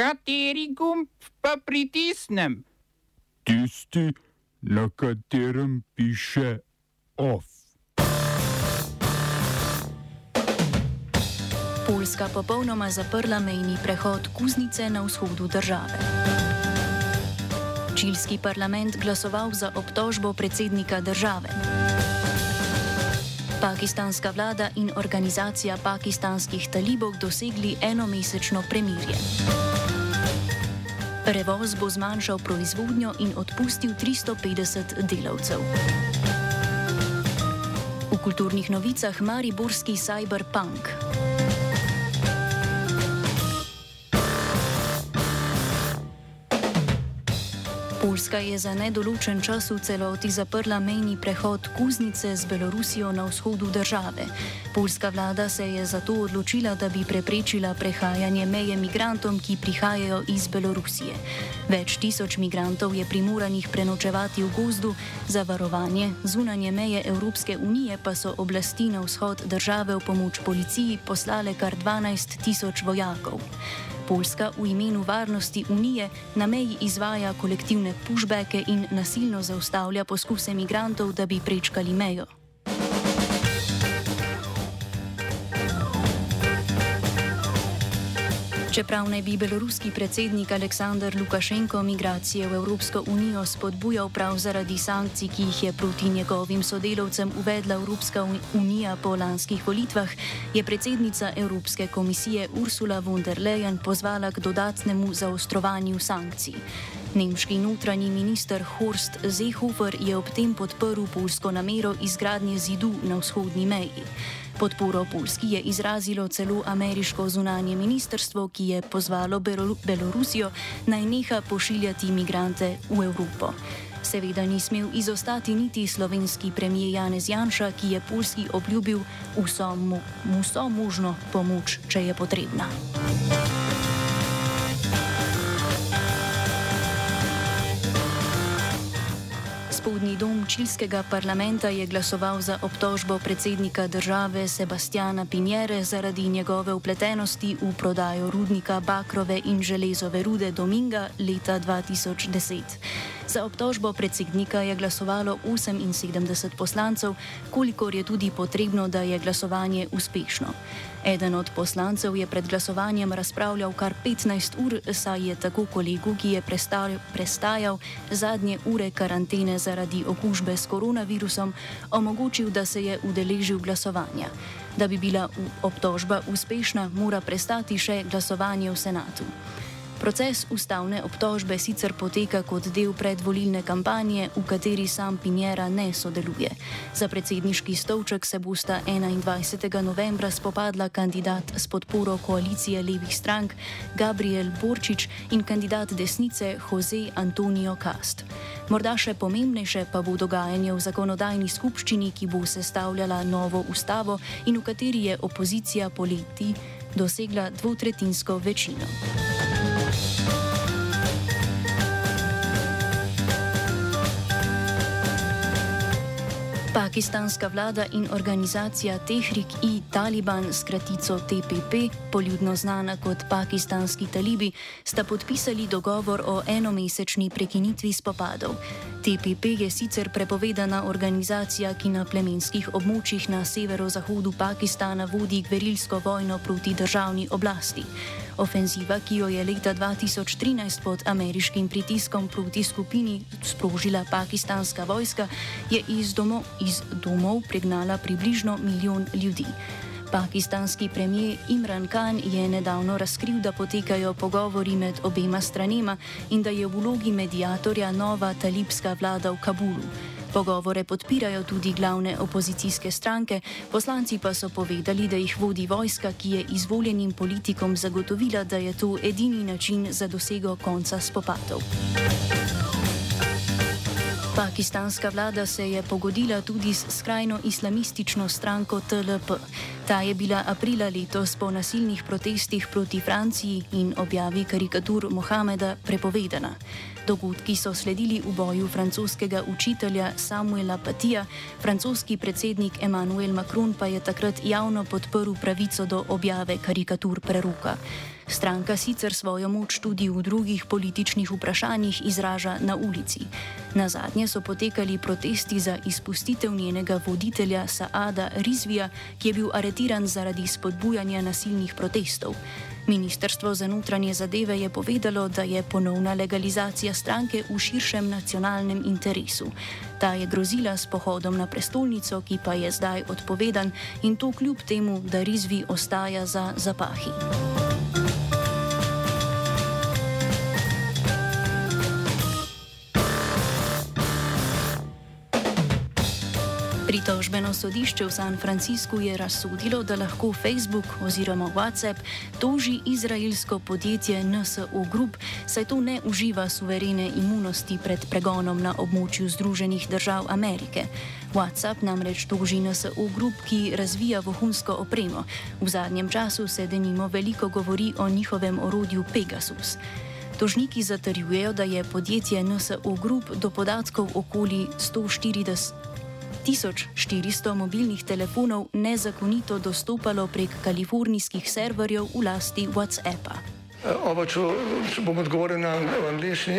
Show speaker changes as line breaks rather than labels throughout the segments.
Kateri gumb pa pritisnem?
Tisti, na katerem piše OF.
Poljska popolnoma zaprla mejni prehod Kuznice na vzhodu države. Čilski parlament glasoval za obtožbo predsednika države. Pakistanska vlada in organizacija pakistanskih talibov dosegli enomesečno premirje. Prevoz bo zmanjšal proizvodnjo in odpustil 350 delavcev. V kulturnih novicah Mariborski cyberpunk. Poljska je za nedoločen čas v celoti zaprla mejni prehod Kuznice z Belorusijo na vzhodu države. Poljska vlada se je zato odločila, da bi preprečila prehajanje meje migrantom, ki prihajajo iz Belorusije. Več tisoč migrantov je primoranih prenočevati v gozdu, za varovanje zunanje meje Evropske unije pa so oblasti na vzhod države v pomoč policiji poslale kar 12 tisoč vojakov. Poljska v imenu varnosti Unije na meji izvaja kolektivne pushbacke in nasilno zaustavlja poskuse migrantov, da bi prečkali mejo. Čeprav naj bi beloruski predsednik Aleksandr Lukašenko migracije v Evropsko unijo spodbujal prav zaradi sankcij, ki jih je proti njegovim sodelovcem uvedla Evropska unija po lanskih volitvah, je predsednica Evropske komisije Ursula von der Leyen pozvala k dodatnemu zaostrovanju sankcij. Nemški notranji minister Horst Seehofer je ob tem podprl polsko namero izgradnje zidu na vzhodni meji. Podporo Polski je izrazilo celo ameriško zunanje ministrstvo, ki je pozvalo Belorusijo naj neha pošiljati imigrante v Evropo. Seveda ni smel izostati niti slovenski premijer Janez Janša, ki je Polski obljubil vso, mo vso možno pomoč, če je potrebna. Spodnji dom čilskega parlamenta je glasoval za obtožbo predsednika države Sebastiana Pinjere zaradi njegove upletenosti v prodajo rudnika Bakrove in železove rude Dominga leta 2010. Za obtožbo predsednika je glasovalo 78 poslancev, kolikor je tudi potrebno, da je glasovanje uspešno. Eden od poslancev je pred glasovanjem razpravljal kar 15 ur, saj je tako kolegu, ki je prestajal zadnje ure karantene zaradi okužbe s koronavirusom, omogočil, da se je udeležil glasovanja. Da bi bila obtožba uspešna, mora prestati še glasovanje v senatu. Proces ustavne obtožbe sicer poteka kot del predvolilne kampanje, v kateri sam Pinjera ne sodeluje. Za predsedniški stolček se bosta 21. novembra spopadla kandidat s podporo koalicije levih strank Gabriel Borčič in kandidat desnice Jose Antonio Cast. Morda še pomembnejše pa bo dogajanje v zakonodajni skupščini, ki bo sestavljala novo ustavo in v kateri je opozicija poleti dosegla dvotretinsko večino. Pakistanska vlada in organizacija Tehrik-i Taliban, skratico TPP, poljudno znana kot pakistanski talibi, sta podpisali dogovor o enomesečni prekinitvi spopadov. TPP je sicer prepovedana organizacija, ki na plemenskih območjih na severozahodu Pakistana vodi gverilsko vojno proti državni oblasti. Ofenziva, ki jo je leta 2013 pod ameriškim pritiskom proti skupini sprožila pakistanska vojska, je iz, domo, iz domov pregnala približno milijon ljudi. Pakistanski premijer Imran Khan je nedavno razkril, da potekajo pogovori med obema stranema in da je v vlogi medijatorja nova talibska vlada v Kabulu. Pogovore podpirajo tudi glavne opozicijske stranke, poslanci pa so povedali, da jih vodi vojska, ki je izvoljenim politikom zagotovila, da je to edini način za dosego konca spopadov. Pakistanska vlada se je pogodila tudi s skrajno islamistično stranko TLP. Ta je bila aprila letos po nasilnih protestih proti Franciji in objavi karikatur Mohameda prepovedana. Dogodki so sledili v boju francoskega učitelja Samuela Patija, francoski predsednik Emmanuel Macron pa je takrat javno podprl pravico do objave karikatur preroka. Stranka sicer svojo moč tudi v drugih političnih vprašanjih izraža na ulici. Na zadnje so potekali protesti za izpustitev njenega voditelja Saada Rizvija, ki je bil aretiran zaradi spodbujanja nasilnih protestov. Ministrstvo za notranje zadeve je povedalo, da je ponovna legalizacija stranke v širšem nacionalnem interesu. Ta je grozila s pohodom na prestolnico, ki pa je zdaj odpovedan in to kljub temu, da Rizvi ostaja za zapahi. Pritožbeno sodišče v San Franciscu je razsodilo, da lahko Facebook oziroma WhatsApp toži izraelsko podjetje NSO Group, saj to ne uživa suverene imunosti pred pregonom na območju Združenih držav Amerike. WhatsApp namreč toži NSO Group, ki razvija vohunsko opremo. V zadnjem času se denimo veliko govori o njihovem orodju Pegasus. Tožniki zatrjujejo, da je podjetje NSO Group do podatkov okoli 140. 1400 mobilnih telefonov nezakonito dostopalo prek kalifornijskih serverjev v lasti WhatsAppa.
Oba, če, če bom odgovoril na angliški.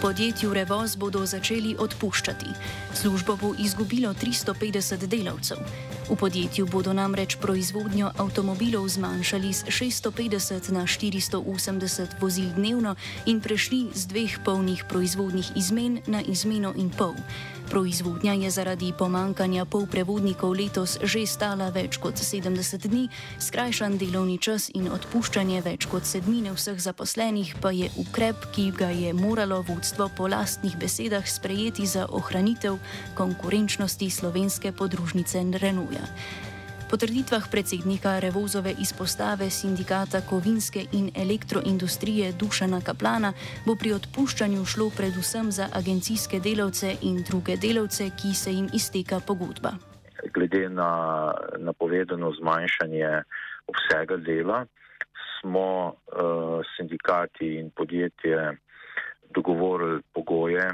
Podjetju Revoz bodo začeli odpuščati. Službo bo izgubilo 350 delavcev. V podjetju bodo namreč proizvodnjo avtomobilov zmanjšali z 650 na 480 vozil dnevno in prešli z dveh polnih proizvodnih izmen na izmeno in pol. Proizvodnja je zaradi pomankanja polprevodnikov letos že stala več kot 70 dni, skrajšan delovni čas in odpuščanje več kot sedmine vseh zaposlenih pa je ukrep, ki ga je moralo vodstvo po lastnih besedah sprejeti za ohranitev konkurenčnosti slovenske podružnice Renuja. Po trditvah predsednika Revozove izpostave sindikata kovinske in elektroindustrije Dušana Kaplana bo pri odpuščanju šlo predvsem za agencijske delavce in druge delavce, ki se jim izteka pogodba.
Glede na napovedano zmanjšanje obsega dela, smo uh, sindikati in podjetje dogovorili pogoje,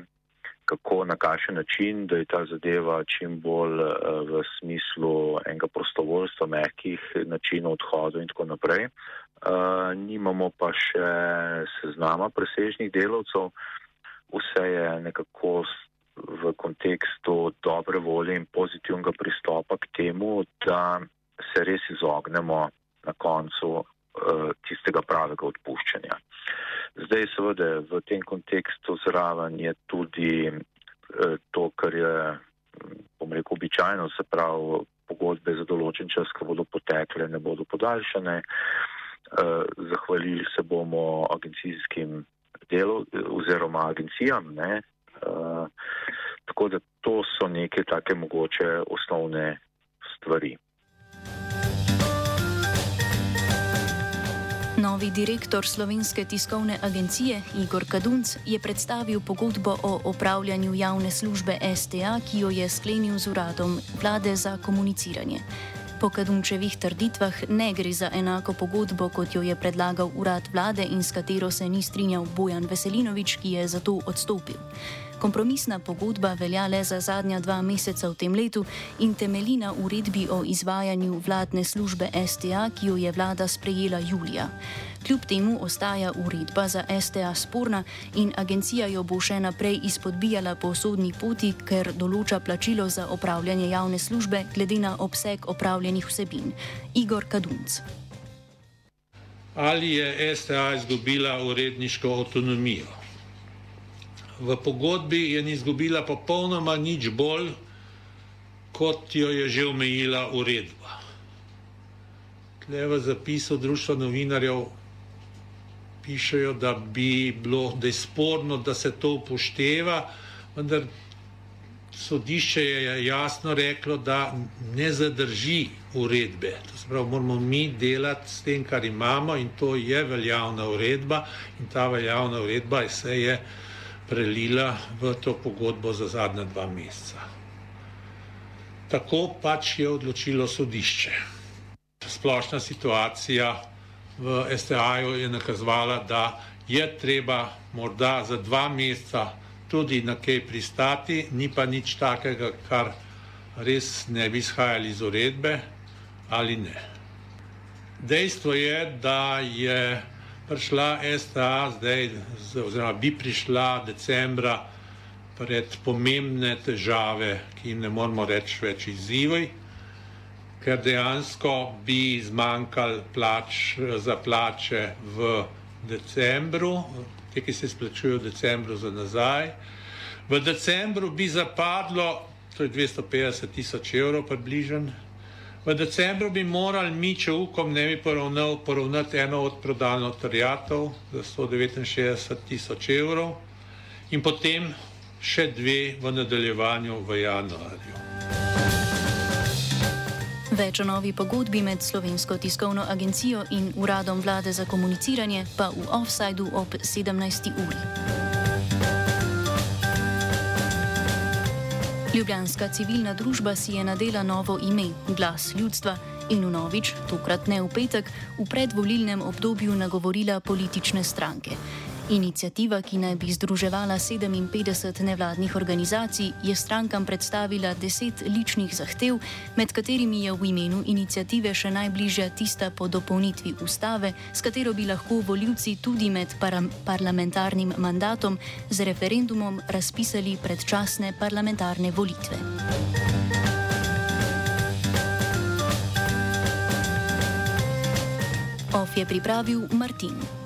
kako na kakšen način, da je ta zadeva čim bolj uh, v smislu enega prostovoljstva, mehkih načinov odhoda in tako naprej. Uh, nimamo pa še seznama presežnih delavcev, vse je nekako v kontekstu dobre volje in pozitivnega pristopa k temu, da se res izognemo na koncu tistega pravega odpuščanja. Zdaj, seveda, v tem kontekstu zraven je tudi eh, to, kar je, bom rekel, običajno, se pravi, pogodbe za določen čas, ki bodo potekle, ne bodo podaljšane. Eh, zahvalili se bomo agencijskim delom oziroma agencijam. Ne? Eh, tako da to so neke take mogoče osnovne stvari.
Novi direktor slovenske tiskovne agencije Igor Kadunc je predstavil pogodbo o opravljanju javne službe STA, ki jo je sklenil z uradom vlade za komuniciranje. Po Kadunčevih trditvah ne gre za enako pogodbo, kot jo je predlagal urad vlade in s katero se ni strinjal Bojan Veselinovič, ki je zato odstopil. Kompromisna pogodba velja le za zadnja dva meseca v tem letu in temelji na uredbi o izvajanju vladne službe STA, ki jo je vlada sprejela julija. Kljub temu ostaja uredba za STA sporna in agencija jo bo še naprej izpodbijala po sodni poti, ker določa plačilo za opravljanje javne službe glede na obseg opravljenih vsebin. Igor Kadunc.
Ali je STA izgubila uredniško avtonomijo? V pogodbi je izgubila popolnoma nič bolj, kot jo je že omejila uredba. Tle v zapisu Društva novinarjev pišejo, da bi bilo, da je sporno, da se to upošteva, vendar sodišče je jasno reklo, da ne zadrži uredbe. To se pravi, moramo mi delati s tem, kar imamo in to je veljavna uredba in ta veljavna uredba se je prelila v to pogodbo za zadnja dva meseca. Tako pač je odločilo sodišče. Splošna situacija v STA-ju je nakazovala, da je treba morda za dva meseca tudi na kaj pristati, ni pa nič takega, kar res ne bi izhajali iz uredbe ali ne. Dejstvo je, da je prišla STA zdaj, oziroma bi prišla decembra pred pomembne težave, ki jim ne moramo reči več izzivaj, ker dejansko bi zmanjkali plač za plače v decembru, te, ki se izplačujejo v decembru za nazaj. V decembru bi zapadlo, to je 250 tisoč evrov približen, v decembru bi morali mi, če ukom ne bi poravnal, poravnati eno od prodano terjatov za 169 tisoč evrov in potem še dve v nadaljevanju v januarju.
Več o novi pogodbi med Slovensko tiskovno agencijo in Uradom vlade za komuniciranje pa v offsajdu ob 17. uri. Ljubljanska civilna družba si je nadela novo ime, glas ljudstva, in v novič, tokrat ne v petek, v predvolilnem obdobju nagovorila politične stranke. Inicijativa, ki naj bi združevala 57 nevladnih organizacij, je strankam predstavila deset ličnih zahtev, med katerimi je v imenu inicijative še najbližja tista po dopolnitvi ustave, s katero bi lahko voljivci tudi med parlamentarnim mandatom z referendumom razpisali predčasne parlamentarne volitve. OF je pripravil Martin.